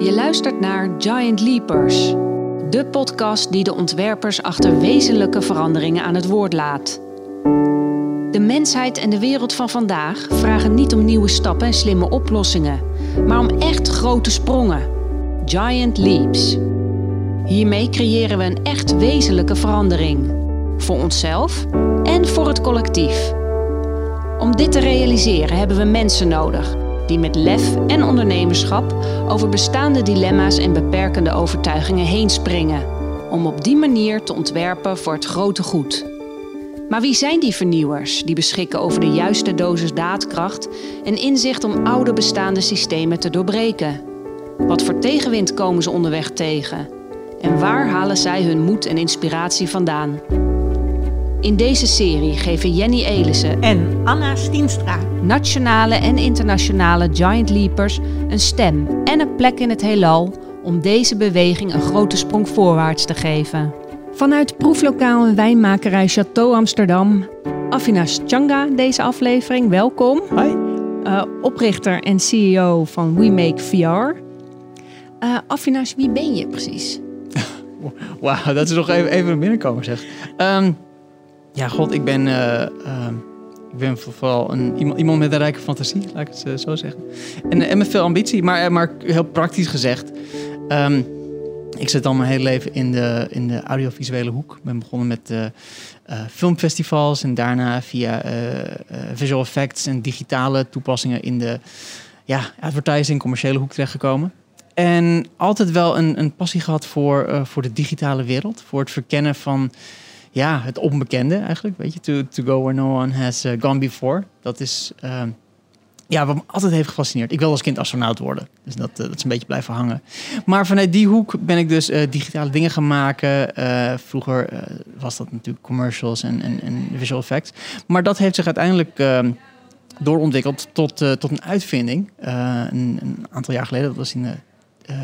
Je luistert naar Giant Leapers, de podcast die de ontwerpers achter wezenlijke veranderingen aan het woord laat. De mensheid en de wereld van vandaag vragen niet om nieuwe stappen en slimme oplossingen, maar om echt grote sprongen. Giant Leaps. Hiermee creëren we een echt wezenlijke verandering. Voor onszelf en voor het collectief. Om dit te realiseren hebben we mensen nodig die met lef en ondernemerschap over bestaande dilemma's en beperkende overtuigingen heen springen. Om op die manier te ontwerpen voor het grote goed. Maar wie zijn die vernieuwers die beschikken over de juiste dosis daadkracht en inzicht om oude bestaande systemen te doorbreken? Wat voor tegenwind komen ze onderweg tegen? En waar halen zij hun moed en inspiratie vandaan? In deze serie geven Jenny Elissen en Anna Stienstra nationale en internationale Giant Leapers een stem en een plek in het heelal om deze beweging een grote sprong voorwaarts te geven. Vanuit proeflokaal en wijnmakerij Chateau Amsterdam, Avinash Changa deze aflevering, welkom. Hi. Uh, oprichter en CEO van We Make VR. Uh, Avinash, wie ben je precies? Wauw, dat is nog even, even een binnenkomen zeg. Um, ja, god, ik ben, uh, uh, ik ben vooral een, iemand, iemand met een rijke fantasie, laat ik het uh, zo zeggen. En, en met veel ambitie, maar, maar heel praktisch gezegd. Um, ik zit al mijn hele leven in de, in de audiovisuele hoek. Ik ben begonnen met filmfestivals en daarna via visual effects en digitale toepassingen in de ja, advertising, commerciële hoek terechtgekomen. En altijd wel een, een passie gehad voor, voor de digitale wereld, voor het verkennen van ja, het onbekende eigenlijk. Weet je, to, to go where no one has uh, gone before. Dat is uh, ja, wat me altijd heeft gefascineerd. Ik wil als kind astronaut worden. Dus dat, uh, dat is een beetje blijven hangen. Maar vanuit die hoek ben ik dus uh, digitale dingen gaan maken. vroeger was dat natuurlijk commercials en, en, en, visual effects. Maar dat heeft zich uiteindelijk ehm, doorontwikkeld tot, tot een uitvinding. Een, een, aantal jaar geleden, dat was in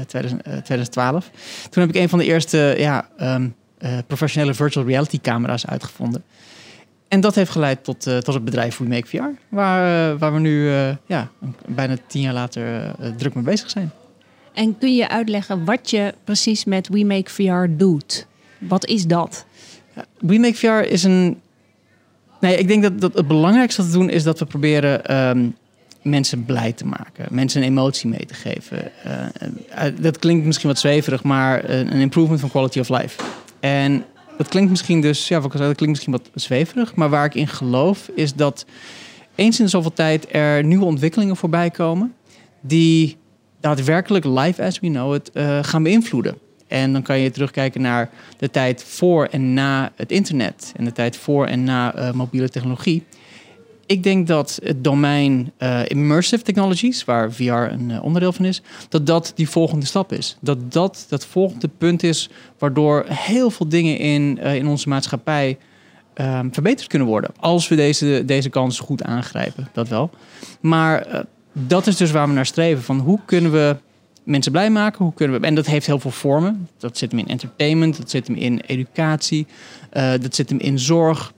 2000, 2012. Toen heb ik een van de eerste ja, um, uh, professionele virtual reality camera's uitgevonden. En dat heeft geleid tot, uh, tot het bedrijf We Make VR, waar, uh, waar we nu ja, bijna tien jaar later druk mee bezig zijn. En kun je uitleggen wat je precies met We Make VR doet? Wat is dat? We Make VR is een. Nee, ik denk dat, dat het belangrijkste wat we doen is dat we proberen um, mensen blij te maken, mensen een emotie mee te geven. dat klinkt misschien wat zweverig, maar een improvement van quality of life. En dat klinkt misschien dus, ja, wat ik zei, dat klinkt misschien wat zweverig. Maar waar ik in geloof is dat eens in zoveel tijd er nieuwe ontwikkelingen voorbij komen. die daadwerkelijk live as we know it uh, gaan beïnvloeden. En dan kan je terugkijken naar de tijd voor en na het internet. En de tijd voor en na uh, mobiele technologie ik denk dat het domein uh, immersive technologies, waar VR een uh, onderdeel van is, dat dat die volgende stap is. Dat dat dat volgende punt is waardoor heel veel dingen in, uh, in onze maatschappij um, verbeterd kunnen worden. Als we deze, deze kans goed aangrijpen, dat wel. Maar dat is dus waar we naar streven. Van hoe kunnen we mensen blij maken? Hoe kunnen we, en dat heeft heel veel vormen. Dat zit hem in entertainment, dat zit hem in educatie, dat zit hem in zorg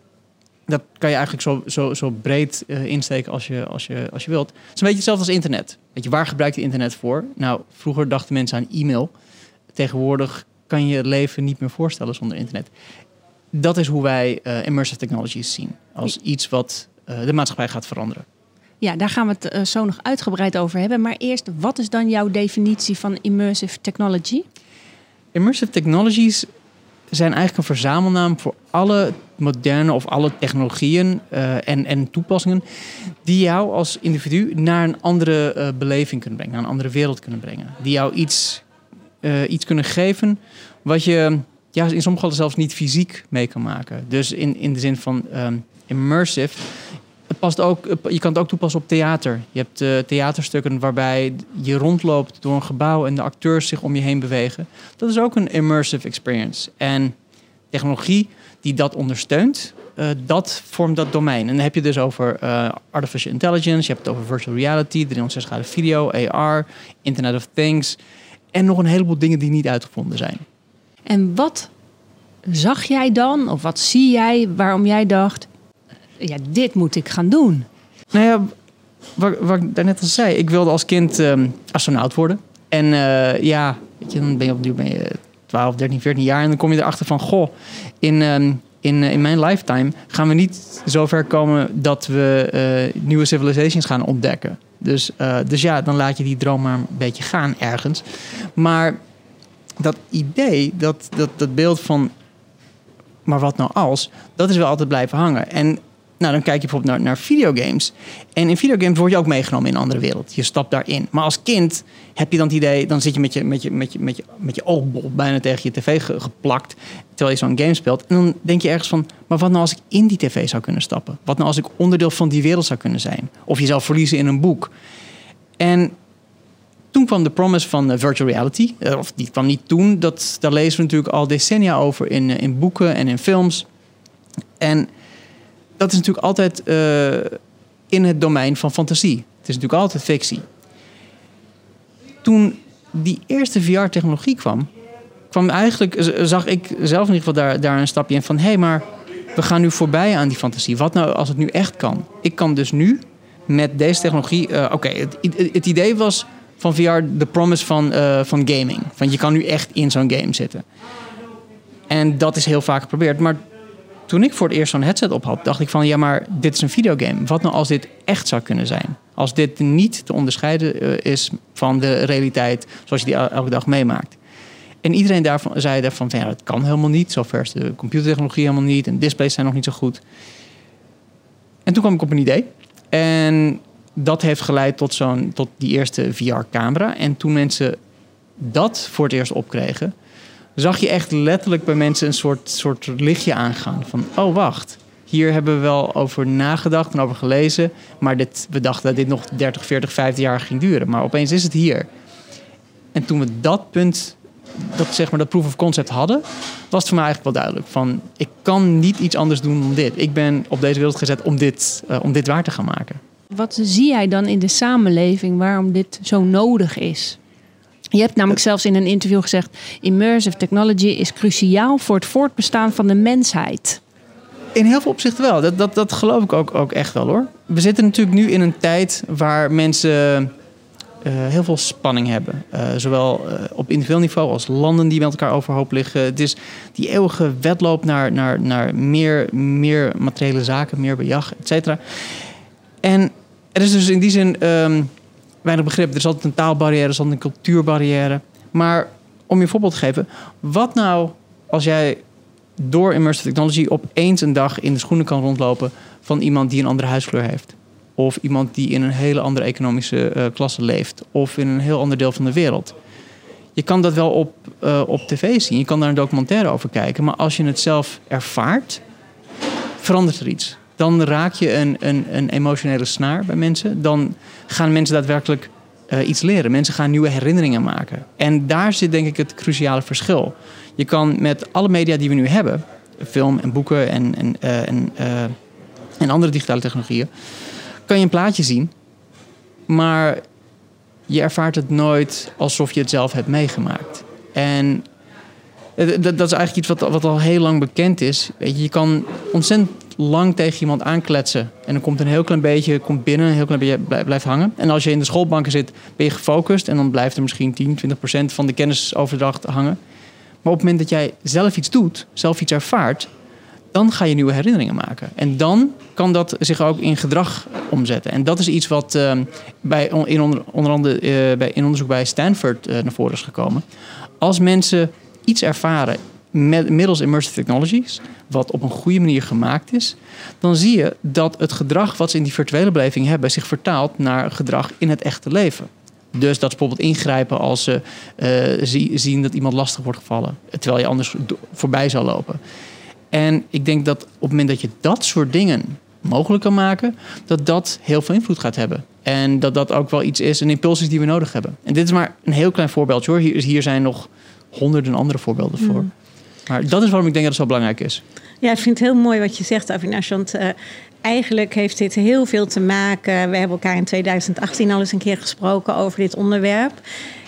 dat kan je eigenlijk zo, zo, zo breed uh, insteken als je, als, je, als je wilt. Het is een beetje hetzelfde als internet. Weet je, waar gebruik je internet voor? Nou, vroeger dachten mensen aan e-mail. Tegenwoordig kan je het leven niet meer voorstellen zonder internet. Dat is hoe wij uh, immersive technologies zien. Als iets wat uh, de maatschappij gaat veranderen. Ja, daar gaan we het zo nog uitgebreid over hebben. Maar eerst, wat is dan jouw definitie van immersive technology? Immersive technologies zijn eigenlijk een verzamelnaam voor alle moderne of alle technologieën uh, en, en toepassingen die jou als individu naar een andere uh, beleving kunnen brengen, naar een andere wereld kunnen brengen. Die jou iets, uh, iets kunnen geven wat je ja, in sommige gevallen zelfs niet fysiek mee kan maken. Dus in, in de zin van um, immersive. Past ook, je kan het ook toepassen op theater. Je hebt theaterstukken waarbij je rondloopt door een gebouw en de acteurs zich om je heen bewegen. Dat is ook een immersive experience. En technologie die dat ondersteunt, uh, dat vormt dat domein. En dan heb je dus over artificial intelligence, je hebt het over virtual reality, 360 graden video, AR, Internet of Things en nog een heleboel dingen die niet uitgevonden zijn. En wat zag jij dan, of wat zie jij waarom jij dacht, ja, dit moet ik gaan doen? Nou ja, wat, wat ik daarnet al zei, ik wilde als kind um, astronaut worden. En uh, ja, weet je, dan ben je opnieuw ben je 12, 13, 14 jaar en dan kom je erachter van, goh, in, um, in, in mijn lifetime gaan we niet zo ver komen dat we uh, nieuwe civilizations gaan ontdekken. Dus, dus ja, dan laat je die droom maar een beetje gaan ergens. Maar dat idee, dat, dat, dat beeld van, maar wat nou als, dat is wel altijd blijven hangen. En nou, dan kijk je bijvoorbeeld naar, naar videogames. En in videogames word je ook meegenomen in een andere wereld. Je stapt daarin. Maar als kind heb je dan het idee, dan zit je met je, met je, met je, met je, met je oogbol bijna tegen je tv geplakt. Terwijl je zo'n game speelt. En dan denk je ergens van, maar wat nou als ik in die tv zou kunnen stappen? Wat nou als ik onderdeel van die wereld zou kunnen zijn? Of jezelf verliezen in een boek. En toen kwam de promise van uh, virtual reality. Uh, of die kwam niet toen. Dat, daar lezen we natuurlijk al decennia over in, uh, in boeken en in films. En dat is natuurlijk altijd uh, in het domein van fantasie. Het is natuurlijk altijd fictie. Toen die eerste VR-technologie kwam, kwam eigenlijk, zag ik zelf in ieder geval daar, daar een stapje in van: hé, hey, maar we gaan nu voorbij aan die fantasie. Wat nou als het nu echt kan? Ik kan dus nu met deze technologie. Uh, Oké, het, het, idee was van VR de promise van, uh, van gaming. Van je kan nu echt in zo'n game zitten. En dat is heel vaak geprobeerd. Maar toen ik voor het eerst zo'n headset op had, dacht ik van ja, maar dit is een videogame. Wat nou als dit echt zou kunnen zijn? Als dit niet te onderscheiden uh, is van de realiteit zoals je die elke dag meemaakt. En iedereen daarvan zei daarvan van ja, dat kan helemaal niet. Zover is de computertechnologie helemaal niet en displays zijn nog niet zo goed. En toen kwam ik op een idee. En dat heeft geleid tot, zo'n, tot die eerste VR-camera. En toen mensen dat voor het eerst opkregen, zag je echt letterlijk bij mensen een soort, soort lichtje aangaan. Van, oh wacht, hier hebben we wel over nagedacht en over gelezen. Maar dit, we dachten dat dit nog 30, 40, 50 jaar ging duren. Maar opeens is het hier. En toen we dat punt, dat, zeg maar, dat proof of concept hadden, was het voor mij eigenlijk wel duidelijk. Van, ik kan niet iets anders doen dan dit. Ik ben op deze wereld gezet om dit, uh, om dit waar te gaan maken. Wat zie jij dan in de samenleving waarom dit zo nodig is? Je hebt namelijk zelfs in een interview gezegd: immersive technology is cruciaal voor het voortbestaan van de mensheid. In heel veel opzichten wel. Dat, dat, dat geloof ik ook, ook echt wel hoor. We zitten natuurlijk nu in een tijd waar mensen uh, heel veel spanning hebben. Uh, zowel uh, op individueel niveau als landen die met elkaar overhoop liggen. Het is die eeuwige wedloop naar, naar, naar meer, meer materiële zaken, meer bejag, et cetera. En er is dus in die zin um, weinig begrip. Er is altijd een taalbarrière, er is altijd een cultuurbarrière. Maar om je een voorbeeld te geven, wat nou als jij door immersive technology opeens een dag in de schoenen kan rondlopen van iemand die een andere huiskleur heeft? Of iemand die in een hele andere economische uh, klasse leeft, of in een heel ander deel van de wereld. Je kan dat wel op, uh, op tv zien, je kan daar een documentaire over kijken, maar als je het zelf ervaart, verandert er iets dan raak je een, een, een emotionele snaar bij mensen. Dan gaan mensen daadwerkelijk uh, iets leren. Mensen gaan nieuwe herinneringen maken. En daar zit denk ik het cruciale verschil. Je kan met alle media die we nu hebben, film en boeken en, en, uh, en, uh, en andere digitale technologieën, kan je een plaatje zien, maar je ervaart het nooit alsof je het zelf hebt meegemaakt. En dat, dat is eigenlijk iets wat, wat al heel lang bekend is. Je kan ontzettend lang tegen iemand aankletsen. En dan komt een heel klein beetje komt binnen, een heel klein beetje blijft hangen. En als je in de schoolbanken zit, ben je gefocust. En dan blijft er misschien 10, 20 procent van de kennisoverdracht hangen. Maar op het moment dat jij zelf iets doet, zelf iets ervaart, dan ga je nieuwe herinneringen maken. En dan kan dat zich ook in gedrag omzetten. En dat is iets wat uh, bij, in onder, onder andere uh, bij, in onderzoek bij Stanford uh, naar voren is gekomen. Als mensen iets ervaren met, middels immersive technologies, wat op een goede manier gemaakt is, dan zie je dat het gedrag wat ze in die virtuele beleving hebben zich vertaalt naar gedrag in het echte leven. Dus dat ze bijvoorbeeld ingrijpen als ze uh, zien dat iemand lastig wordt gevallen, terwijl je anders voorbij zou lopen. En ik denk dat op het moment dat je dat soort dingen mogelijk kan maken, dat dat heel veel invloed gaat hebben. En dat dat ook wel iets is, een impuls is die we nodig hebben. En dit is maar een heel klein voorbeeldje hoor. Hier, hier zijn nog honderden andere voorbeelden voor. Mm. Maar dat is waarom ik denk dat het zo belangrijk is. Ja, ik vind het heel mooi wat je zegt, Avinash. Want uh, eigenlijk heeft dit heel veel te maken. We hebben elkaar in 2018 al eens een keer gesproken over dit onderwerp.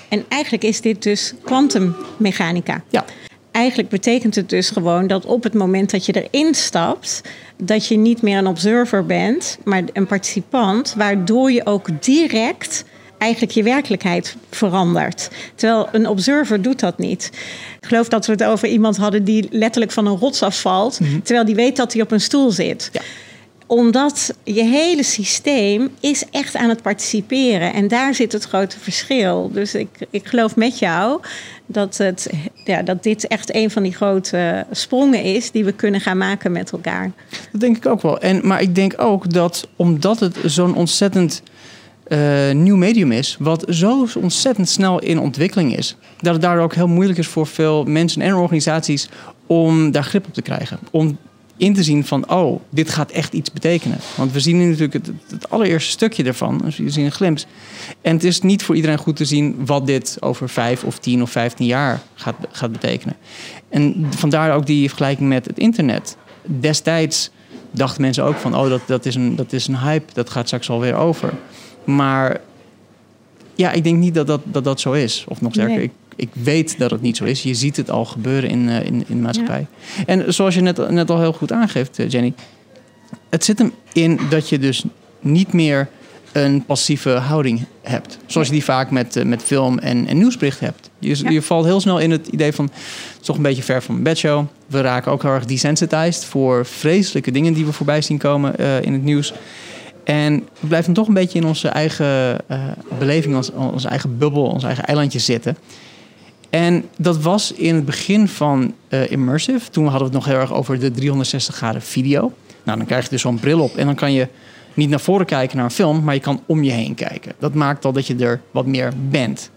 En eigenlijk is dit dus kwantummechanica. Ja. Eigenlijk betekent het dus gewoon dat op het moment dat je erin stapt, dat je niet meer een observer bent, maar een participant, waardoor je ook direct eigenlijk je werkelijkheid verandert. Terwijl een observer doet dat niet. Ik geloof dat we het over iemand hadden die letterlijk van een rots afvalt, Mhm. terwijl die weet dat hij op een stoel zit. Ja. Omdat je hele systeem is echt aan het participeren. En daar zit het grote verschil. Dus ik, ik geloof met jou dat, het, ja, dat dit echt een van die grote sprongen is die we kunnen gaan maken met elkaar. Dat denk ik ook wel. En, maar ik denk ook dat omdat het zo'n ontzettend eh, nieuw medium is, wat zo ontzettend snel in ontwikkeling is, dat het daardoor ook heel moeilijk is voor veel mensen en organisaties om daar grip op te krijgen. Om in te zien van, oh, dit gaat echt iets betekenen. Want we zien nu natuurlijk het, allereerste stukje ervan, dus we zien een glimp. En het is niet voor iedereen goed te zien wat dit over vijf of tien of vijftien jaar gaat, gaat betekenen. En vandaar ook die vergelijking met het internet. Destijds dachten mensen ook van, oh, dat, dat, is een, dat is een hype, dat gaat straks alweer over. Maar ja, ik denk niet dat dat, dat, dat zo is. Of nog sterker, Nee. ik, ik weet dat het niet zo is. Je ziet het al gebeuren in, eh, in, in de maatschappij. En zoals je net, net al heel goed aangeeft, eh, Jenny. Het zit hem in dat je dus niet meer een passieve houding hebt. Zoals je die vaak met, eh, met film en, en nieuwsbericht hebt. Je, Ja. je valt heel snel in het idee van... het is toch een beetje ver van mijn bedshow. We raken ook heel erg desensitized... voor vreselijke dingen die we voorbij zien komen in het nieuws. En we blijven toch een beetje in onze eigen eh, beleving... Ons, onze eigen bubbel, ons eigen eilandje zitten... En dat was in het begin van eh, Immersive. Toen hadden we het nog heel erg over de 360 graden video. Nou, dan krijg je dus zo'n bril op en dan kan je niet naar voren kijken naar een film, maar je kan om je heen kijken. Dat maakt al dat je er wat meer bent.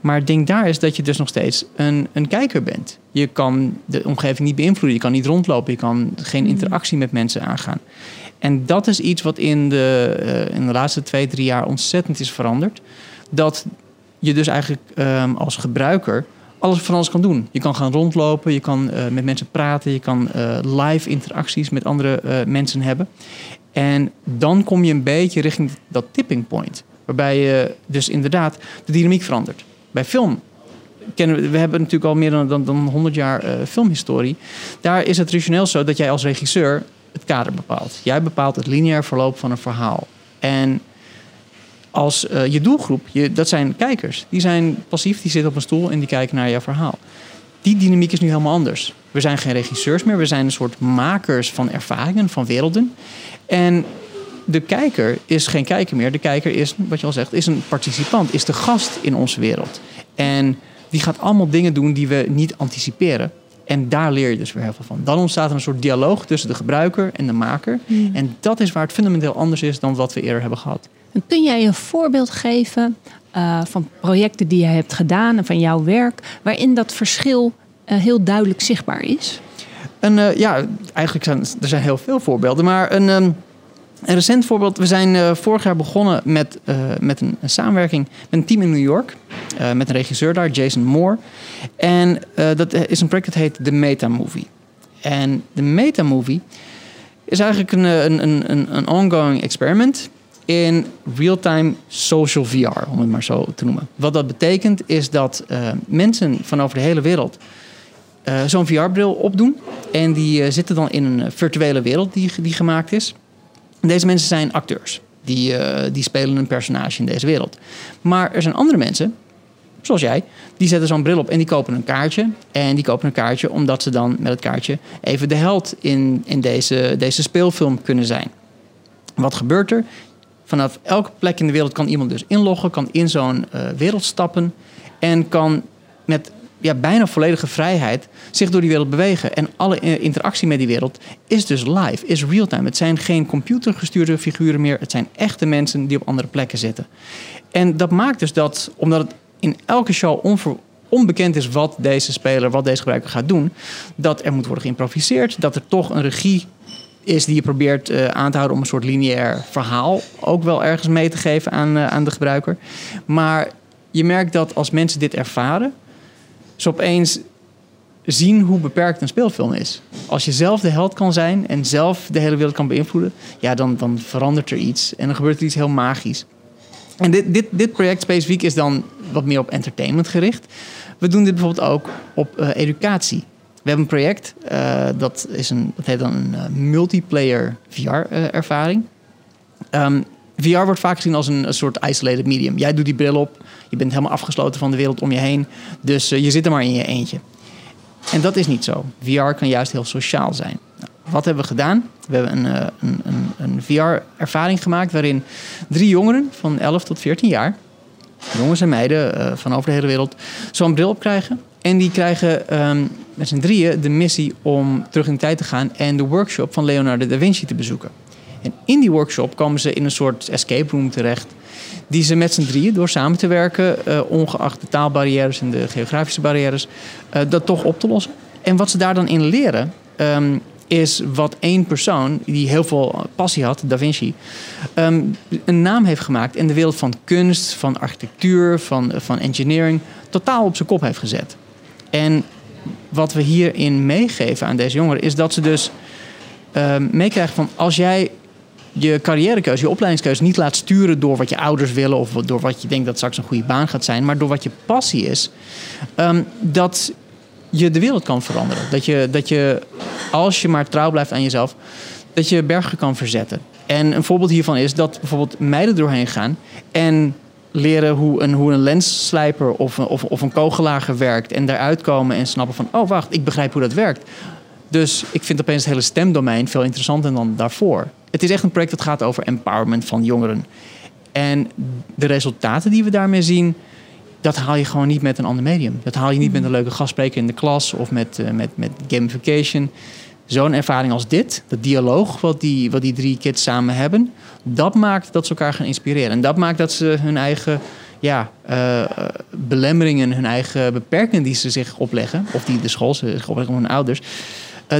Maar het ding daar is dat je dus nog steeds een, een kijker bent. Je kan de omgeving niet beïnvloeden, je kan niet rondlopen, je kan geen interactie met mensen aangaan. En dat is iets wat in de, eh, in de laatste twee, drie jaar ontzettend is veranderd. Dat je dus eigenlijk ehm, als gebruiker alles van alles kan doen. Je kan gaan rondlopen, je kan eh, met mensen praten, je kan eh, live interacties met andere mensen hebben. En dan kom je een beetje richting dat tipping point. Waarbij je dus inderdaad de dynamiek verandert. Bij film we, hebben natuurlijk al meer dan, dan, dan 100 jaar filmhistorie. Daar is het traditioneel zo dat jij als regisseur het kader bepaalt. Jij bepaalt het lineair verloop van een verhaal. En als eh, je doelgroep, je, dat zijn kijkers, die zijn passief, die zitten op een stoel en die kijken naar jouw verhaal. Die dynamiek is nu helemaal anders. We zijn geen regisseurs meer, we zijn een soort makers van ervaringen, van werelden. En de kijker is geen kijker meer. De kijker is, wat je al zegt, is een participant, is de gast in onze wereld. En die gaat allemaal dingen doen die we niet anticiperen. En daar leer je dus weer heel veel van. Dan ontstaat er een soort dialoog tussen de gebruiker en de maker. En dat is waar het fundamenteel anders is dan wat we eerder hebben gehad. En kun jij een voorbeeld geven eh, van projecten die je hebt gedaan en van jouw werk, waarin dat verschil eh, heel duidelijk zichtbaar is? En eh, ja, eigenlijk zijn er zijn heel veel voorbeelden. Maar een, ehm, een recent voorbeeld. We zijn eh, vorig jaar begonnen met, eh, met een, samenwerking met een team in New York. eh, met een regisseur daar, Jason Moore. En dat is een project dat heet The Meta Movie. En de Meta Movie is eigenlijk een, een, een, een, ongoing experiment in real-time social VR, om het maar zo te noemen. Wat dat betekent is dat mensen van over de hele wereld zo'n VR-bril opdoen. En die zitten dan in een virtuele wereld die, die gemaakt is. Deze mensen zijn acteurs. Die, eh, die spelen een personage in deze wereld. Maar er zijn andere mensen, zoals jij, die zetten zo'n bril op en die kopen een kaartje. En die kopen een kaartje omdat ze dan met het kaartje even de held in, in deze, deze speelfilm kunnen zijn. Wat gebeurt er? Vanaf elke plek in de wereld kan iemand dus inloggen, kan in zo'n eh, wereld stappen en kan met ja, bijna volledige vrijheid zich door die wereld bewegen. En alle eh, interactie met die wereld is dus live, is real-time. Het zijn geen computergestuurde figuren meer, het zijn echte mensen die op andere plekken zitten. En dat maakt dus dat, omdat het in elke show onbekend is wat deze speler, wat deze gebruiker gaat doen, dat er moet worden geïmproviseerd, dat er toch een regie is die je probeert eh, aan te houden om een soort lineair verhaal ook wel ergens mee te geven aan, eh, aan de gebruiker. Maar je merkt dat als mensen dit ervaren, ze opeens zien hoe beperkt een speelfilm is. Als je zelf de held kan zijn en zelf de hele wereld kan beïnvloeden, ja, dan, dan verandert er iets en dan gebeurt er iets heel magisch. En dit, dit, dit project specifiek is dan wat meer op entertainment gericht. We doen dit bijvoorbeeld ook op eh, educatie. We hebben een project, eh, dat, is een, dat heet dan een eh, multiplayer VR-ervaring. Ehm, VR wordt vaak gezien als een, soort isolated medium. Jij doet die bril op, je bent helemaal afgesloten van de wereld om je heen. Dus je zit er maar in je eentje. En dat is niet zo. VR kan juist heel sociaal zijn. Nou, wat hebben we gedaan? We hebben een, een, een, een VR-ervaring gemaakt waarin drie jongeren van 11 tot 14 jaar, jongens en meiden van over de hele wereld, zo'n bril op krijgen. En die krijgen um, met z'n drieën de missie om terug in de tijd te gaan en de workshop van Leonardo da Vinci te bezoeken. En in die workshop komen ze in een soort escape room terecht. Die ze met z'n drieën, door samen te werken, uh, ongeacht de taalbarrières en de geografische barrières, uh, dat toch op te lossen. En wat ze daar dan in leren, um, is wat één persoon, die heel veel passie had, Da Vinci, um, een naam heeft gemaakt in de wereld van kunst, van architectuur, van, van engineering, totaal op zijn kop heeft gezet. En wat we hierin meegeven aan deze jongeren is dat ze dus uh, meekrijgen van als jij je carrièrekeuze, je opleidingskeuze niet laat sturen door wat je ouders willen of door wat je denkt dat straks een goede baan gaat zijn, maar door wat je passie is, um, dat je de wereld kan veranderen. Dat je, dat je, als je maar trouw blijft aan jezelf, dat je bergen kan verzetten. En een voorbeeld hiervan is dat bijvoorbeeld meiden doorheen gaan en leren hoe een, hoe een lensslijper of, of, of een kogelager werkt. En daaruit komen en snappen van, oh wacht, ik begrijp hoe dat werkt. Dus ik vind opeens het hele stemdomein veel interessanter dan daarvoor. Het is echt een project dat gaat over empowerment van jongeren. En de resultaten die we daarmee zien, dat haal je gewoon niet met een ander medium. Dat haal je niet met een leuke gastspreker in de klas of met, uh, met, met gamification. Zo'n ervaring als dit, dat dialoog wat die, wat die drie kids samen hebben, dat maakt dat ze elkaar gaan inspireren. En dat maakt dat ze hun eigen ja, uh, belemmeringen, hun eigen beperkingen die ze zich opleggen, of die de school zich opleggen hun ouders,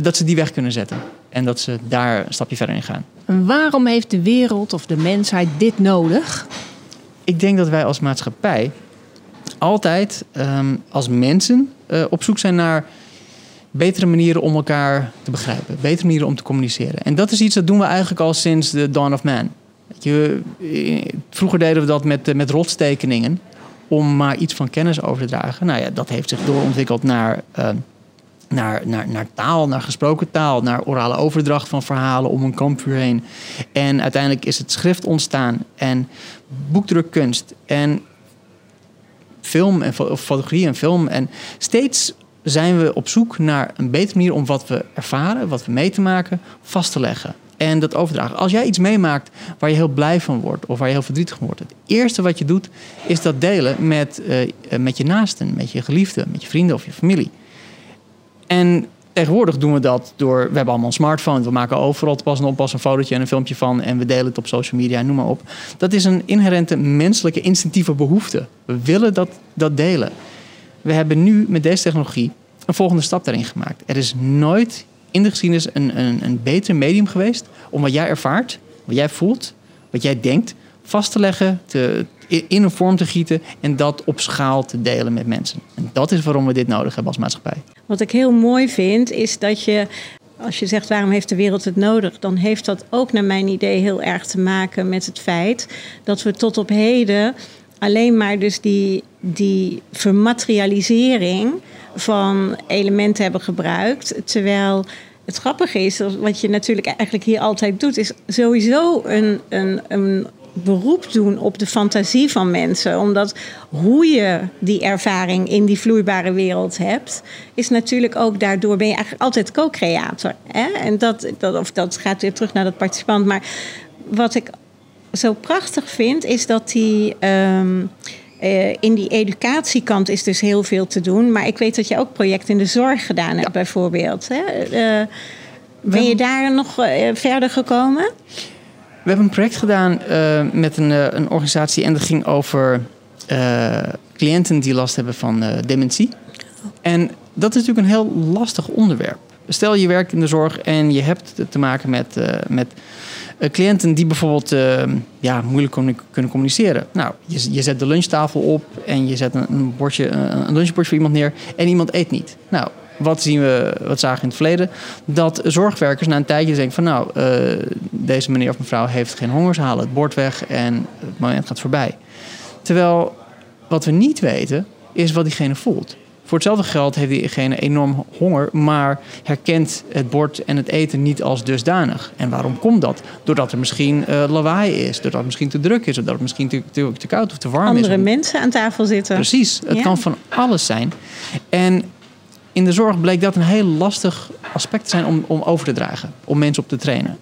dat ze die weg kunnen zetten. En dat ze daar een stapje verder in gaan. En waarom heeft de wereld of de mensheid dit nodig? Ik denk dat wij als maatschappij altijd um, als mensen uh, op zoek zijn naar betere manieren om elkaar te begrijpen. Betere manieren om te communiceren. En dat is iets dat doen we eigenlijk al sinds de dawn of man. Je, vroeger deden we dat met, met rotstekeningen om maar iets van kennis over te dragen. Nou ja, dat heeft zich doorontwikkeld naar, uh, naar, naar, naar taal, naar gesproken taal, naar orale overdracht van verhalen om een kampvuur heen. En uiteindelijk is het schrift ontstaan en boekdrukkunst en film en fotografie en film. En steeds zijn we op zoek naar een betere manier om wat we ervaren, wat we mee te maken, vast te leggen. En dat overdragen. Als jij iets meemaakt waar je heel blij van wordt of waar je heel verdrietig van wordt, het eerste wat je doet is dat delen met, uh, met je naasten, met je geliefden, met je vrienden of je familie. En tegenwoordig doen we dat door. We hebben allemaal een smartphone. We maken overal te pas en oppas een fotootje en een filmpje van. En we delen het op social media, noem maar op. Dat is een inherente menselijke instinctieve behoefte. We willen dat, dat delen. We hebben nu met deze technologie een volgende stap daarin gemaakt. Er is nooit in de geschiedenis een, een, een beter medium geweest om wat jij ervaart, wat jij voelt, wat jij denkt, vast te leggen, te, in een vorm te gieten en dat op schaal te delen met mensen. En dat is waarom we dit nodig hebben als maatschappij. Wat ik heel mooi vind, is dat je als je zegt waarom heeft de wereld het nodig, dan heeft dat ook naar mijn idee heel erg te maken met het feit dat we tot op heden alleen maar dus die, die vermaterialisering van elementen hebben gebruikt. Terwijl het grappige is, wat je natuurlijk eigenlijk hier altijd doet, is sowieso een, een, een beroep doen op de fantasie van mensen. Omdat hoe je die ervaring in die vloeibare wereld hebt, is natuurlijk ook daardoor ben je eigenlijk altijd co-creator. En dat, dat, of dat gaat weer terug naar dat participant. Maar wat ik zo prachtig vind, is dat die. Um, uh, in die educatiekant is dus heel veel te doen. Maar ik weet dat je ook projecten in de zorg gedaan hebt, ja. bijvoorbeeld. Hè? Uh, ben je daar nog uh, verder gekomen? Hebben een project gedaan met een, een, organisatie en dat ging over cliënten die last hebben van dementie. En dat is natuurlijk een heel lastig onderwerp. Stel je werkt in de zorg en je hebt te maken met, met cliënten die bijvoorbeeld ja, moeilijk kunnen communiceren. Nou, je, je, zet de lunchtafel op en je zet een, een, bordje, een lunchbordje voor iemand neer en iemand eet niet. Nou, wat zien we, wat zagen we in het verleden? Dat zorgwerkers na een tijdje denken van nou, uh, deze meneer of mevrouw heeft geen honger, ze halen het bord weg en het moment gaat voorbij. Terwijl wat we niet weten, is wat diegene voelt. Voor hetzelfde geld heeft diegene enorm honger, maar herkent het bord en het eten niet als dusdanig. En waarom komt dat? Doordat er misschien uh, lawaai is, doordat het misschien te druk is, doordat het misschien te, te, te koud of te warm Andere is. Andere mensen aan tafel zitten. Precies, het Ja. kan van alles zijn. En in de zorg bleek dat een heel lastig aspect te zijn om, om over te dragen, om mensen op te trainen.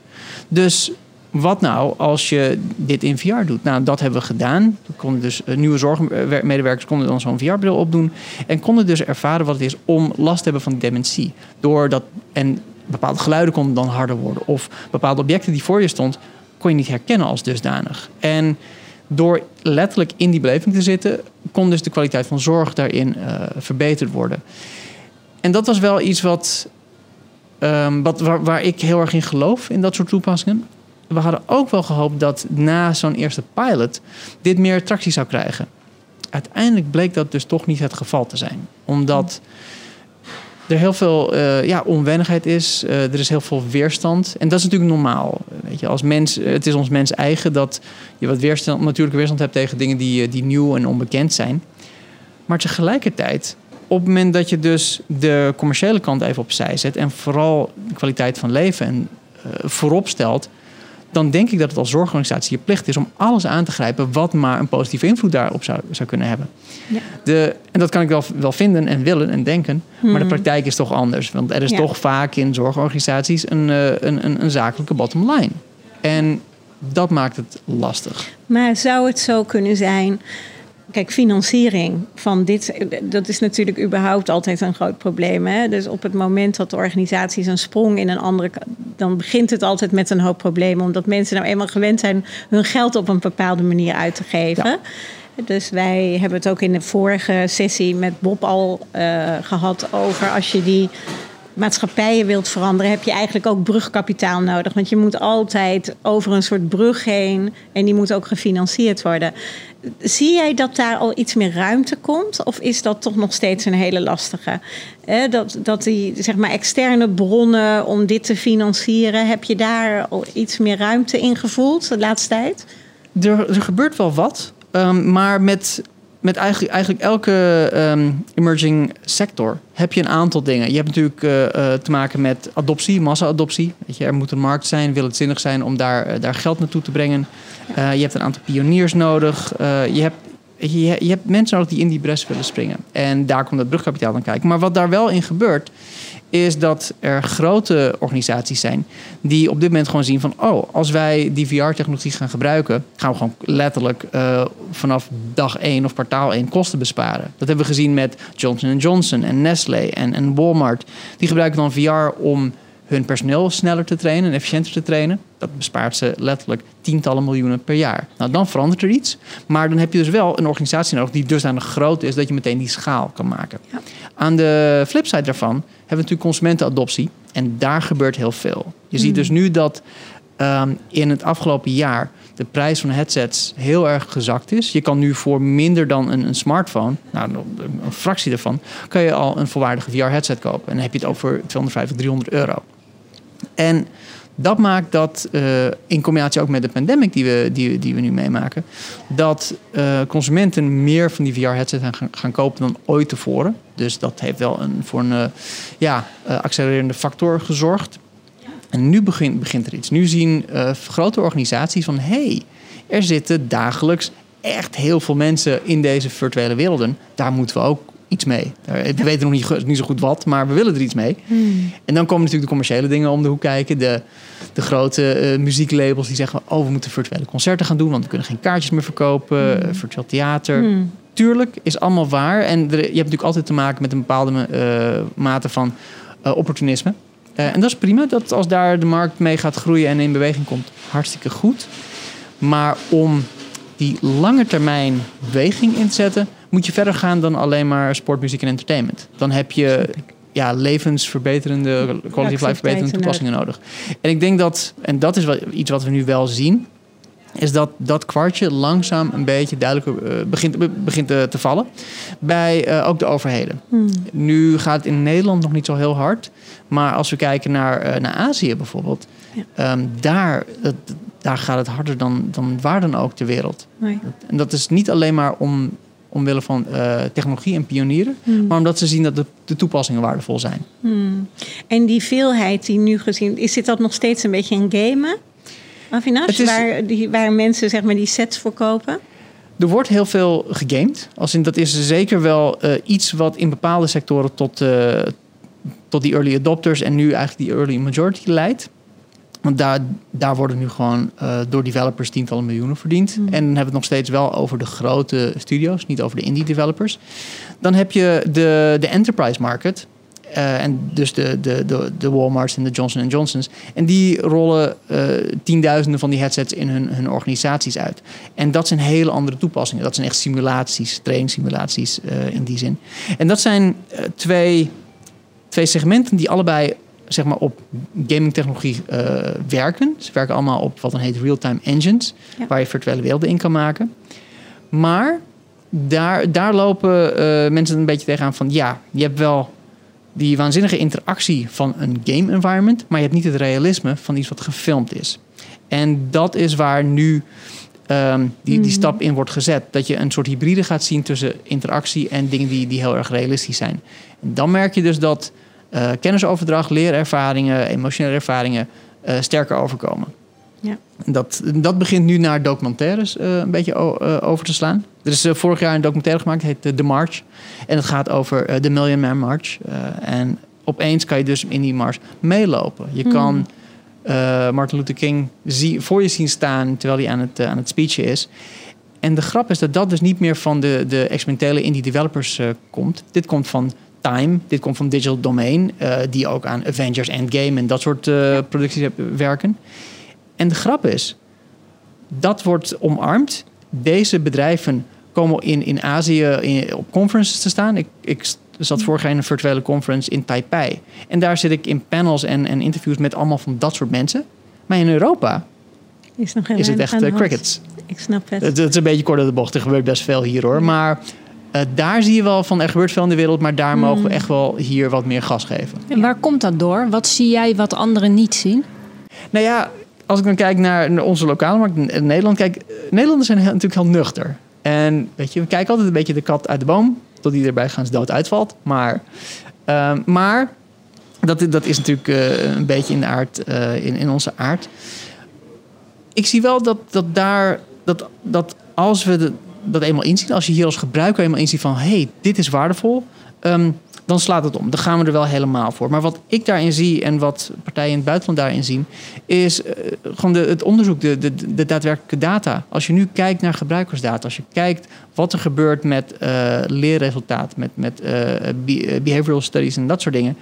Dus wat nou als je dit in VR doet? Nou, dat hebben we gedaan. Konden dus eh, nieuwe zorgmedewerkers konden dan zo'n VR-bril opdoen en konden dus ervaren wat het is om last te hebben van dementie. Doordat en bepaalde geluiden konden dan harder worden of bepaalde objecten die voor je stond kon je niet herkennen als dusdanig. En door letterlijk in die beleving te zitten, kon dus de kwaliteit van zorg daarin uh, verbeterd worden. En dat was wel iets wat, um, wat waar, ik heel erg in geloof in dat soort toepassingen. We hadden ook wel gehoopt dat na zo'n eerste pilot dit meer tractie zou krijgen. Uiteindelijk bleek dat dus toch niet het geval te zijn, omdat er heel veel uh, ja, onwennigheid is. Uh, er is heel veel weerstand. En dat is natuurlijk normaal. Weet je, als mens, het is ons mens eigen dat je wat weerstand, natuurlijke weerstand hebt tegen dingen die, die nieuw en onbekend zijn. Maar tegelijkertijd, op het moment dat je dus de commerciële kant even opzij zet en vooral de kwaliteit van leven en, uh, voorop stelt, dan denk ik dat het als zorgorganisatie je plicht is om alles aan te grijpen wat maar een positieve invloed daarop zou, zou kunnen hebben. Ja. De, en dat kan ik wel, wel vinden en willen en denken, hmm. maar de praktijk is toch anders. Want er is ja. toch vaak in zorgorganisaties een, uh, een, een, een zakelijke bottom line. En dat maakt het lastig. Maar zou het zo kunnen zijn Kijk, financiering van dit, dat is natuurlijk überhaupt altijd een groot probleem. Hè? Dus op het moment dat de organisaties een sprong in een andere. dan begint het altijd met een hoop problemen. Omdat mensen nou eenmaal gewend zijn hun geld op een bepaalde manier uit te geven. Ja. Dus wij hebben het ook in de vorige sessie met Bob al uh, gehad over als je die maatschappijen wilt veranderen, heb je eigenlijk ook brugkapitaal nodig. Want je moet altijd over een soort brug heen en die moet ook gefinancierd worden. Zie jij dat daar al iets meer ruimte komt? Of is dat toch nog steeds een hele lastige? Dat, dat die zeg maar, externe bronnen om dit te financieren, heb je daar al iets meer ruimte in gevoeld de laatste tijd? Er, er gebeurt wel wat, um, maar met met eigenlijk, eigenlijk elke um, emerging sector heb je een aantal dingen. Je hebt natuurlijk uh, uh, te maken met adoptie, massa-adoptie. Er moet een markt zijn, wil het zinnig zijn om daar, uh, daar geld naartoe te brengen. Je hebt een aantal pioniers nodig. Je, hebt, je, je, hebt mensen nodig die in die bres willen springen. En daar komt het brugkapitaal aan kijken. Maar wat daar wel in gebeurt, is dat er grote organisaties zijn die op dit moment gewoon zien van... oh, als wij die VR-technologie gaan gebruiken... gaan we gewoon letterlijk uh, vanaf dag 1 of kwartaal 1 kosten besparen. Dat hebben we gezien met Johnson Johnson en Nestlé en, en Walmart. Die gebruiken dan VR om hun personeel sneller te trainen en efficiënter te trainen. Dat bespaart ze letterlijk tientallen miljoenen per jaar. Nou, dan verandert er iets. Maar dan heb je dus wel een organisatie nodig die dusdanig groot is dat je meteen die schaal kan maken. Ja. Aan de flipside daarvan hebben we natuurlijk consumentenadoptie. En daar gebeurt heel veel. Je mm. ziet dus nu dat um, in het afgelopen jaar de prijs van headsets heel erg gezakt is. Je kan nu voor minder dan een, een smartphone, nou, een fractie daarvan, kan je al een volwaardige VR-headset kopen. En dan heb je het over 250, 300 euro. En dat maakt dat, uh, in combinatie ook met de pandemic die we, die, die we nu meemaken, dat uh, consumenten meer van die VR-headset gaan, gaan kopen dan ooit tevoren. Dus dat heeft wel een, voor een uh, ja, accelererende factor gezorgd. En nu begint, begint er iets. Nu zien grote organisaties van hé, hey, er zitten dagelijks echt heel veel mensen in deze virtuele werelden. Daar moeten we ook iets mee. We weten nog niet, niet zo goed wat, maar we willen er iets mee. Hmm. En dan komen natuurlijk de commerciële dingen om de hoek kijken. De, de grote uh, muzieklabels die zeggen... oh, we moeten virtuele concerten gaan doen... want we kunnen geen kaartjes meer verkopen. Hmm. Virtueel theater. Hmm. Tuurlijk, is allemaal waar. En er, je hebt natuurlijk altijd te maken met een bepaalde uh, mate van uh, opportunisme. en dat is prima, dat als daar de markt mee gaat groeien en in beweging komt, hartstikke goed. Maar om die lange termijn beweging in te zetten, moet je verder gaan dan alleen maar sport, muziek en entertainment. Dan heb je ja, levensverbeterende, quality of life verbeterende toepassingen nodig. En ik denk dat, en dat is wel iets wat we nu wel zien, is dat dat kwartje langzaam een beetje duidelijk uh, begint, begint uh, te vallen bij uh, ook de overheden. Hmm. Nu gaat het in Nederland nog niet zo heel hard, maar als we kijken naar, naar Azië bijvoorbeeld, ja. um, daar, daar gaat het harder dan, dan waar dan ook ter wereld. Nee. En dat is niet alleen maar om omwille van eh, technologie en pionieren, Hmm. maar omdat ze zien dat de, de toepassingen waardevol zijn. Hmm. En die veelheid die nu gezien is, zit dat nog steeds een beetje in gamen? Avinash, waar, die, waar mensen zeg maar die sets voor kopen? Er wordt heel veel gegamed. Als in, dat is zeker wel eh, iets wat in bepaalde sectoren tot, eh, tot die early adopters en nu eigenlijk die early majority leidt. Want daar, daar worden nu gewoon eh, door developers tientallen miljoenen verdiend. En dan hebben we het nog steeds wel over de grote studio's, niet over de indie developers. Dan heb je de, de enterprise market. Eh, en dus de, de, de, de Walmarts en de Johnson Johnsons. En die rollen eh, tienduizenden van die headsets in hun, hun organisaties uit. En dat zijn hele andere toepassingen. Dat zijn echt simulaties, trainingssimulaties in die zin. En dat zijn twee, twee segmenten die allebei zeg maar, op gamingtechnologie eh werken. Ze werken allemaal op wat dan heet real-time engines, Ja. waar je virtuele werelden in kan maken. Maar daar, daar lopen eh, mensen een beetje tegenaan van ja, je hebt wel die waanzinnige interactie van een game environment, maar je hebt niet het realisme van iets wat gefilmd is. En dat is waar nu ehm, die, die stap in wordt gezet. Dat je een soort hybride gaat zien tussen interactie en dingen die, die heel erg realistisch zijn. En dan merk je dus dat eh, kennisoverdracht, leerervaringen, emotionele ervaringen eh, sterker overkomen. Ja. Dat, dat begint nu naar documentaires eh, een beetje over te slaan. Er is vorig jaar een documentaire gemaakt, het heet The March. En het gaat over de Million Man March. En opeens kan je dus in die mars meelopen. Je kan eh, Martin Luther King zie, voor je zien staan terwijl hij aan het, aan het speechen is. En de grap is dat dat dus niet meer van de, de experimentele indie developers komt. Dit komt van Time, dit komt van Digital Domain, eh, die ook aan Avengers Endgame en dat soort eh, producties werken. En de grap is, dat wordt omarmd. Deze bedrijven komen in, in Azië in, op conferences te staan. Ik, ik zat vorig jaar in een virtuele conference in Taipei. En daar zit ik in panels en, en interviews met allemaal van dat soort mensen. Maar in Europa Is, nog is het echt eh, crickets. Ik snap het. Het, het is een beetje kort de bocht. Er gebeurt best veel hier hoor. Maar eh, daar zie je wel van er gebeurt veel in de wereld. Maar daar mogen we echt wel hier wat meer gas geven. En waar komt dat door? Wat zie jij wat anderen niet zien? Nou ja, als ik dan kijk naar onze lokale markt in Nederland. Kijk, eh, Nederlanders zijn heel- natuurlijk heel nuchter. En weet je, we kijken altijd een beetje de kat uit de boom. Tot die erbij gaan dood uitvalt. Maar, ehm, maar dat, dat is natuurlijk eh, een beetje in, de aard, eh, in, in onze aard. Ik zie wel dat, dat daar, dat, dat als we de- dat eenmaal inzien, als je hier als gebruiker eenmaal inziet van hé, hey, dit is waardevol, ehm, dan slaat het om. Dan gaan we er wel helemaal voor. Maar wat ik daarin zie en wat partijen in het buitenland daarin zien, is eh, gewoon de, het onderzoek, de, de, de daadwerkelijke data. Als je nu kijkt naar gebruikersdata, als je kijkt wat er gebeurt met eh, leerresultaat, met, met eh, behavioral studies en dat soort dingen,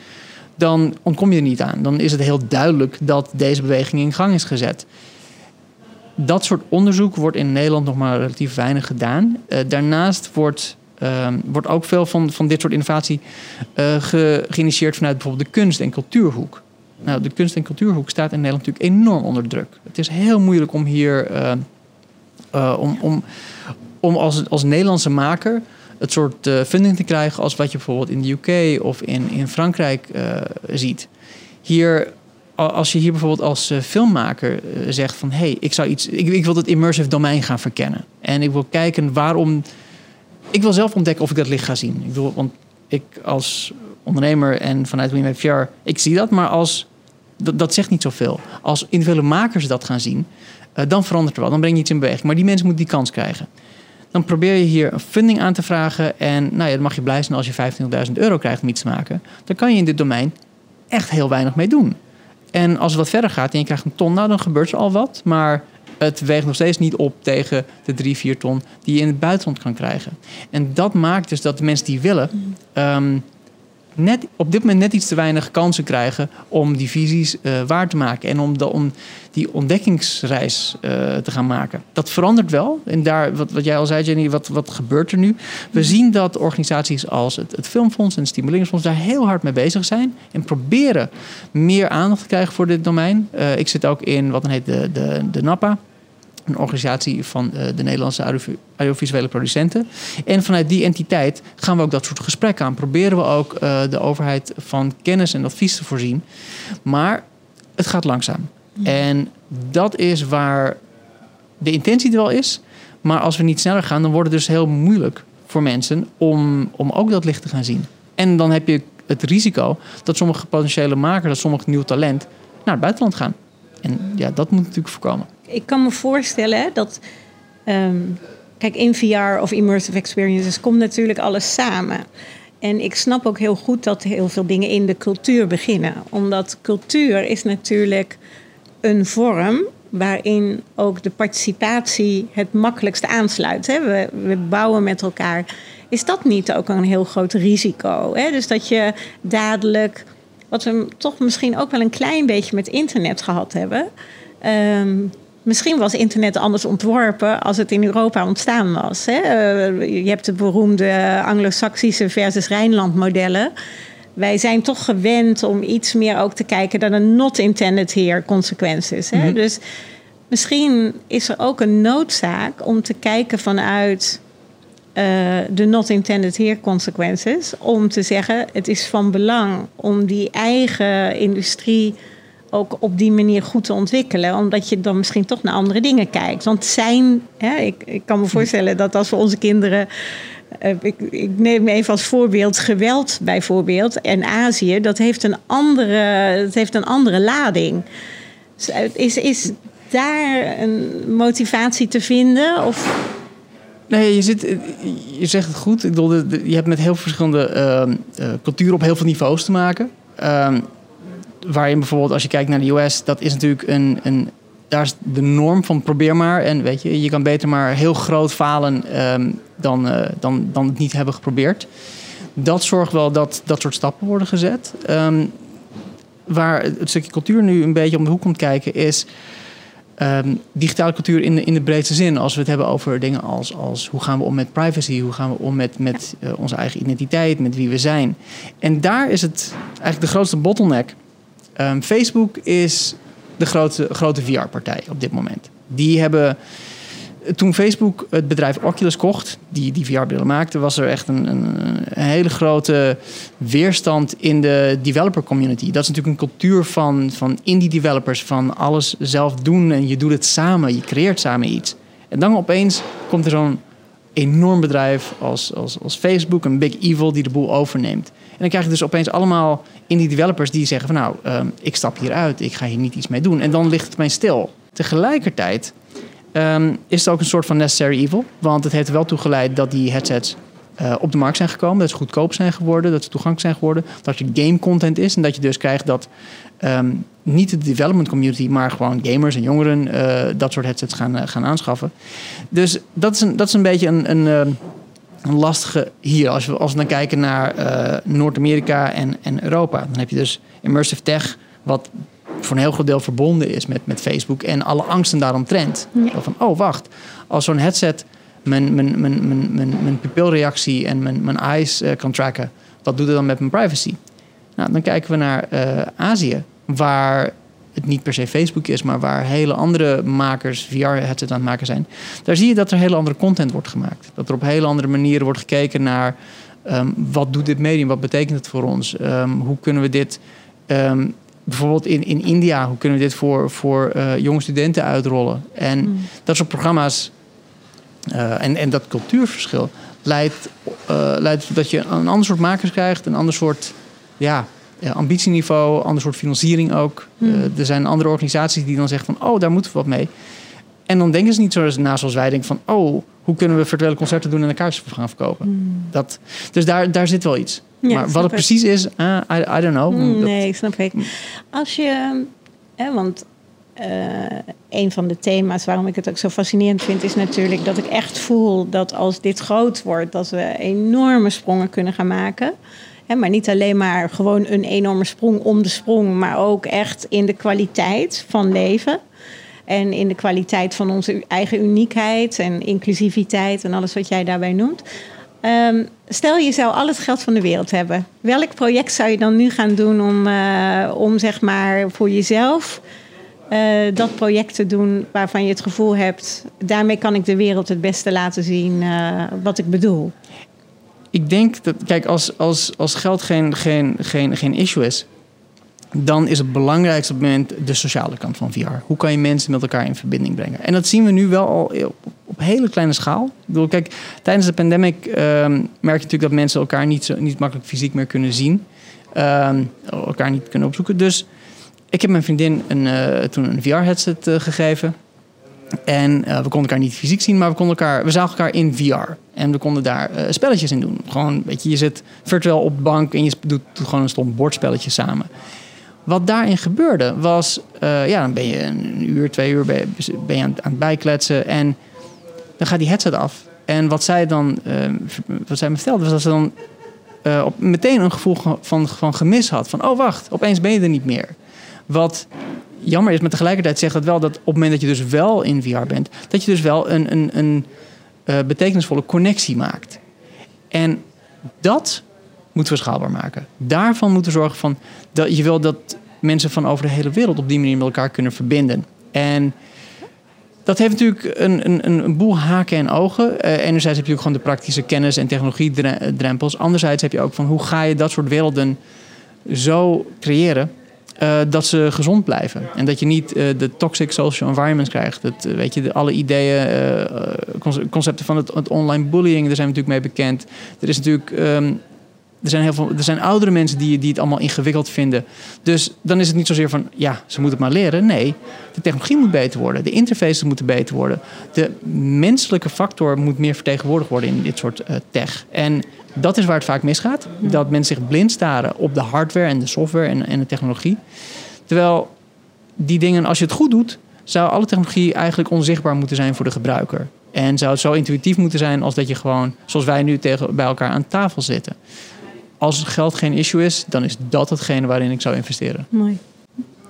dan ontkom je er niet aan. Dan is het heel duidelijk dat deze beweging in gang is gezet. Dat soort onderzoek wordt in Nederland nog maar relatief weinig gedaan. Eh, daarnaast wordt, ehm, wordt ook veel van, van dit soort innovatie ge- geïnitieerd vanuit bijvoorbeeld de kunst- en cultuurhoek. Nou, de kunst- en cultuurhoek staat in Nederland natuurlijk enorm onder druk. Het is heel moeilijk om hier eh, om, om, om als, als Nederlandse maker het soort funding te krijgen als wat je bijvoorbeeld in de UK of in, in Frankrijk ziet. Hier, als je hier bijvoorbeeld als eh, filmmaker eh, zegt van hé, hey, ik zou iets, ik, ik wil het immersive domein gaan verkennen. En ik wil kijken waarom. Ik wil zelf ontdekken of ik dat licht ga zien. Ik bedoel, want ik als ondernemer en vanuit WeMakeVR, ik zie dat, maar als dat, dat zegt niet zoveel. Als individuele makers dat gaan zien, eh, dan verandert er wel. Dan breng je iets in beweging. Maar die mensen moeten die kans krijgen. Dan probeer je hier een funding aan te vragen. En nou ja, dan mag je blij zijn als je 25.000 euro krijgt om iets te maken. Dan kan je in dit domein echt heel weinig mee doen. En als het wat verder gaat en je krijgt een ton, nou dan gebeurt er al wat. Maar het weegt nog steeds niet op tegen de 3, 4 ton die je in het buitenland kan krijgen. En dat maakt dus dat de mensen die willen, ehm, net, op dit moment net iets te weinig kansen krijgen om die visies eh, waar te maken. En om, de, om die ontdekkingsreis eh, te gaan maken. Dat verandert wel. En daar, wat, wat jij al zei, Jenny, wat, wat gebeurt er nu? We zien dat organisaties als het, het Filmfonds en het Stimuleringsfonds daar heel hard mee bezig zijn. En proberen meer aandacht te krijgen voor dit domein. Eh, ik zit ook in wat dan heet de, de, de NAPA. Een organisatie van eh, de Nederlandse audio- audiovisuele producenten. En vanuit die entiteit gaan we ook dat soort gesprekken aan. Proberen we ook eh, de overheid van kennis en advies te voorzien. Maar het gaat langzaam. En dat is waar de intentie er wel is. Maar als we niet sneller gaan, dan wordt het dus heel moeilijk voor voor mensen om, om ook dat licht te gaan zien. En dan heb je het risico dat sommige potentiële makers, dat sommige nieuw talent naar het buitenland gaan. En ja, dat moet natuurlijk voorkomen. Ik kan me voorstellen dat. ehm, kijk, in VR of immersive experiences komt natuurlijk alles samen. En ik snap ook heel goed dat heel veel dingen in de cultuur beginnen. Omdat cultuur is natuurlijk een vorm waarin ook de participatie het makkelijkst aansluit. Hè? We, we bouwen met elkaar. Is dat niet ook een heel groot risico? Hè? Dus dat je dadelijk, wat we toch misschien ook wel een klein beetje met internet gehad hebben. Ehm, misschien was internet anders ontworpen als het in Europa ontstaan was. Hè? Eh, je hebt de beroemde Anglo-Saxische versus Rijnland modellen. Wij zijn toch gewend om iets meer ook te kijken naar de not intended here consequences. Hè? Mhm. Dus misschien is er ook een noodzaak om te kijken vanuit eh, de not intended here consequences. Om te zeggen, het is van belang om die eigen industrie ook op die manier goed te ontwikkelen. Omdat je dan misschien toch naar andere dingen kijkt. Want zijn, hè, ik, ik kan me voorstellen dat als we onze kinderen. eh, ik, ik neem even als voorbeeld geweld bijvoorbeeld. En Azië, dat heeft een andere, dat heeft een andere lading. Dus, Is, is daar een motivatie te vinden? Of Nee, je, zit, je zegt het goed. Ik bedoel, je hebt met heel verschillende eh, culturen op heel veel niveaus te maken. Ehm, waarin bijvoorbeeld, als je kijkt naar de US, dat is natuurlijk een, een. Daar is de norm van probeer maar. En weet je, je kan beter maar heel groot falen ehm, dan, eh, dan, dan het niet hebben geprobeerd. Dat zorgt wel dat dat soort stappen worden gezet. Ehm, waar het stukje cultuur nu een beetje om de hoek komt kijken, is ehm, digitale cultuur in de, in de breedste zin. Als we het hebben over dingen als, als hoe gaan we om met privacy, hoe gaan we om met, met eh, onze eigen identiteit, met wie we zijn. En daar is het eigenlijk de grootste bottleneck. Ehm, Facebook is de grote, grote VR-partij op dit moment. Die hebben. Toen Facebook het bedrijf Oculus kocht, die die VR-brillen maakte, was er echt een, een, een hele grote weerstand in de developer community. Dat is natuurlijk een cultuur van, van indie developers, van alles zelf doen en je doet het samen, je creëert samen iets. En dan opeens komt er zo'n enorm bedrijf als, als, als Facebook, een big evil die de boel overneemt. En dan krijg je dus opeens allemaal indie developers die zeggen van nou, ehm, ik stap hieruit, ik ga hier niet iets mee doen. En dan ligt het opeens stil. Tegelijkertijd ehm, is het ook een soort van necessary evil. Want het heeft er wel toe geleid dat die headsets eh, op de markt zijn gekomen. Dat ze goedkoop zijn geworden, dat ze toegankelijk zijn geworden. Dat er game content is en dat je dus krijgt dat ehm, niet de development community, maar gewoon gamers en jongeren eh, dat soort headsets gaan, eh, gaan aanschaffen. Dus dat is een, dat is een beetje een, een, een lastige hier. Als we, als we dan kijken naar eh, Noord-Amerika en, en Europa, dan heb je dus immersive tech, wat voor een heel groot deel verbonden is met, met Facebook en alle angsten daaromtrent. Zo Van, oh wacht, als zo'n headset mijn, mijn, mijn, mijn, mijn, mijn pupilreactie en mijn, mijn eyes eh, kan tracken, wat doet het dan met mijn privacy? Nou, dan kijken we naar eh, Azië, waar het niet per se Facebook is, maar waar hele andere makers VR-headsets aan het maken zijn. Daar zie je dat er hele andere content wordt gemaakt. Dat er op hele andere manieren wordt gekeken naar ehm, wat doet dit medium, wat betekent het voor ons, Ehm, hoe kunnen we dit ehm, bijvoorbeeld in, in India, hoe kunnen we dit voor, voor eh, jonge studenten uitrollen? En dat soort programma's eh, en, en dat cultuurverschil leidt, eh, leidt dat je een ander soort makers krijgt, een ander soort ja, ja, ambitieniveau, ander soort financiering ook. Eh, er zijn andere organisaties die dan zeggen van, oh, daar moeten we wat mee. En dan denken ze niet zoals, na zoals wij denken van, oh, hoe kunnen we virtuele concerten doen en een kaartjes gaan verkopen? Dat, dus daar, daar zit wel iets. Ja, maar wat het ik. precies is, eh, I, I don't know. Dat- Nee, snap ik. Als je, hè, want eh, een van de thema's waarom ik het ook zo fascinerend vind, is natuurlijk dat ik echt voel dat als dit groot wordt, dat we enorme sprongen kunnen gaan maken. Maar niet alleen maar gewoon een enorme sprong om de sprong, maar ook echt in de kwaliteit van leven. En in de kwaliteit van onze eigen uniekheid en inclusiviteit en alles wat jij daarbij noemt. Ehm, stel je zou al het geld van de wereld hebben. Welk project zou je dan nu gaan doen om, eh, om zeg maar voor jezelf eh, dat project te doen waarvan je het gevoel hebt, daarmee kan ik de wereld het beste laten zien eh, wat ik bedoel? Ik denk dat, kijk, als, als, als geld geen, geen, geen, geen issue is, dan is het belangrijkste op het moment de sociale kant van VR. Hoe kan je mensen met elkaar in verbinding brengen? En dat zien we nu wel al op, hele kleine schaal. Ik bedoel, kijk, tijdens de pandemic ehm, merk je natuurlijk dat mensen elkaar niet, zo, niet makkelijk fysiek meer kunnen zien. Ehm, elkaar niet kunnen opzoeken. Dus ik heb mijn vriendin een, eh, toen een VR-headset eh, gegeven. En eh, we konden elkaar niet fysiek zien, maar we, konden elkaar, we zagen elkaar in VR. En we konden daar eh, spelletjes in doen. Gewoon, weet je, je zit virtueel op de bank en je doet, gewoon een stom bordspelletje samen. Wat daarin gebeurde was, eh, ja, dan ben je een uur, twee uur ben ben je aan, het bijkletsen en dan gaat die headset af. En wat zij dan, eh, wat zij me vertelde, was dat ze dan op, meteen een gevoel ge- van, van gemis had. Van, oh wacht, opeens ben je er niet meer. Wat jammer is, maar tegelijkertijd zegt dat wel dat op het moment dat je dus wel in VR bent, dat je dus wel een, een, een eh, betekenisvolle connectie maakt. En dat moeten we schaalbaar maken. Daarvan moeten we zorgen van dat je wil dat mensen van over de hele wereld op die manier met elkaar kunnen verbinden. En dat heeft natuurlijk een, een, een boel haken en ogen. Eh, enerzijds heb je ook gewoon de praktische kennis en technologiedrempels. Anderzijds heb je ook van hoe ga je dat soort werelden zo creëren eh, dat ze gezond blijven. En dat je niet eh, de toxic social environments krijgt. Dat, eh, weet je, de, alle ideeën, conce- concepten van het, het online bullying, daar zijn we natuurlijk mee bekend. Er is natuurlijk. ehm, er zijn, heel veel, er zijn oudere mensen die, die het allemaal ingewikkeld vinden. Dus dan is het niet zozeer van, ja, ze moeten het maar leren. Nee, de technologie moet beter worden. De interfaces moeten beter worden. De menselijke factor moet meer vertegenwoordigd worden in dit soort tech. En dat is waar het vaak misgaat. Dat mensen zich blind staren op de hardware en de software en, en de technologie. Terwijl die dingen, als je het goed doet, zou alle technologie eigenlijk onzichtbaar moeten zijn voor de gebruiker. En zou het zo intuïtief moeten zijn als dat je gewoon, zoals wij nu tegen, bij elkaar aan tafel zitten. Als geld geen issue is, dan is dat hetgene waarin ik zou investeren. Mooi.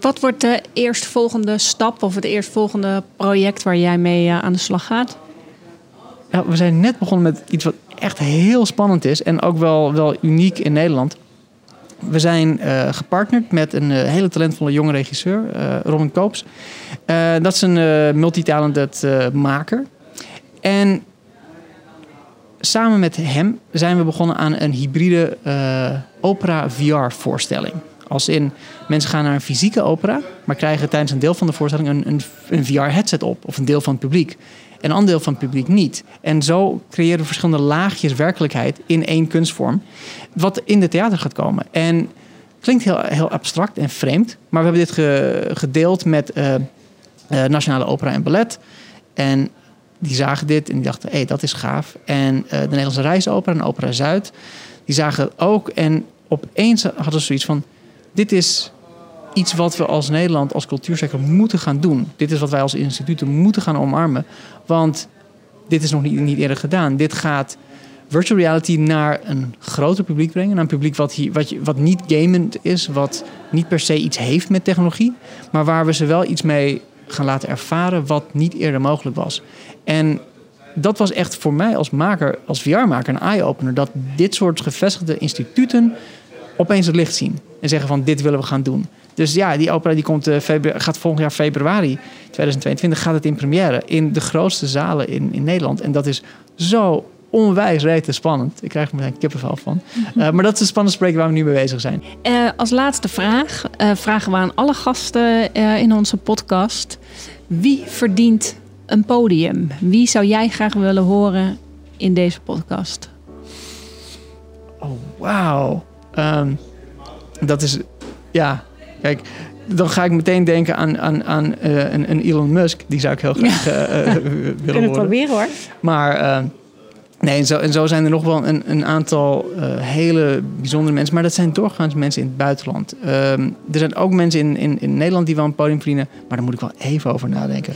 Wat wordt de eerstvolgende stap of het eerstvolgende project waar jij mee eh, aan de slag gaat? Ja, we zijn net begonnen met iets wat echt heel spannend is en ook wel, wel uniek in Nederland. We zijn eh, gepartnerd met een eh, hele talentvolle jonge regisseur, eh, Robin Koops. Dat is een multitalented maker. En samen met hem zijn we begonnen aan een hybride opera VR-voorstelling. Als in, mensen gaan naar een fysieke opera, maar krijgen tijdens een deel van de voorstelling een, een, een VR-headset op. Of een deel van het publiek. En een ander deel van het publiek niet. En zo creëren we verschillende laagjes werkelijkheid in één kunstvorm. Wat in de theater gaat komen. En klinkt heel, heel abstract en vreemd. Maar we hebben dit ge- gedeeld met eh, eh, Nationale Opera en Ballet. En die zagen dit en die dachten, hé, hey, dat is gaaf. En eh, de Nederlandse Reisopera en Opera Zuid, die zagen het ook. En opeens hadden ze zoiets van, dit is iets wat we als Nederland, als cultuursector moeten gaan doen. Dit is wat wij als instituten moeten gaan omarmen. Want dit is nog niet, niet eerder gedaan. Dit gaat virtual reality naar een groter publiek brengen. Naar een publiek wat, wat, wat niet gamend is. Wat niet per se iets heeft met technologie. Maar waar we ze wel iets mee gaan laten ervaren wat niet eerder mogelijk was. En dat was echt voor mij als maker, als VR-maker, een eye-opener. Dat dit soort gevestigde instituten opeens het licht zien. En zeggen van dit willen we gaan doen. Dus ja, die opera die komt, eh, gaat volgend jaar februari 2022 gaat het in première. In de grootste zalen in, in Nederland. En dat is zo onwijs rete spannend. Ik krijg er meteen kippenvel van. Eh, maar dat is een spannend spreken waar we nu mee bezig zijn. Eh, als laatste vraag vragen we aan alle gasten in onze podcast. Wie verdient een podium? Wie zou jij graag willen horen in deze podcast? Oh, wauw. Ehm, dat is, ja, kijk, dan ga ik meteen denken aan, aan, aan eh, een, een Elon Musk. Die zou ik heel graag eh, eh, willen Kunnen proberen hoor. Maar nee, en zo, en zo zijn er nog wel een, een aantal hele bijzondere mensen. Maar dat zijn doorgaans mensen in het buitenland. Ehm, er zijn ook mensen in, in, in Nederland die wel een podium verdienen. Maar daar moet ik wel even over nadenken.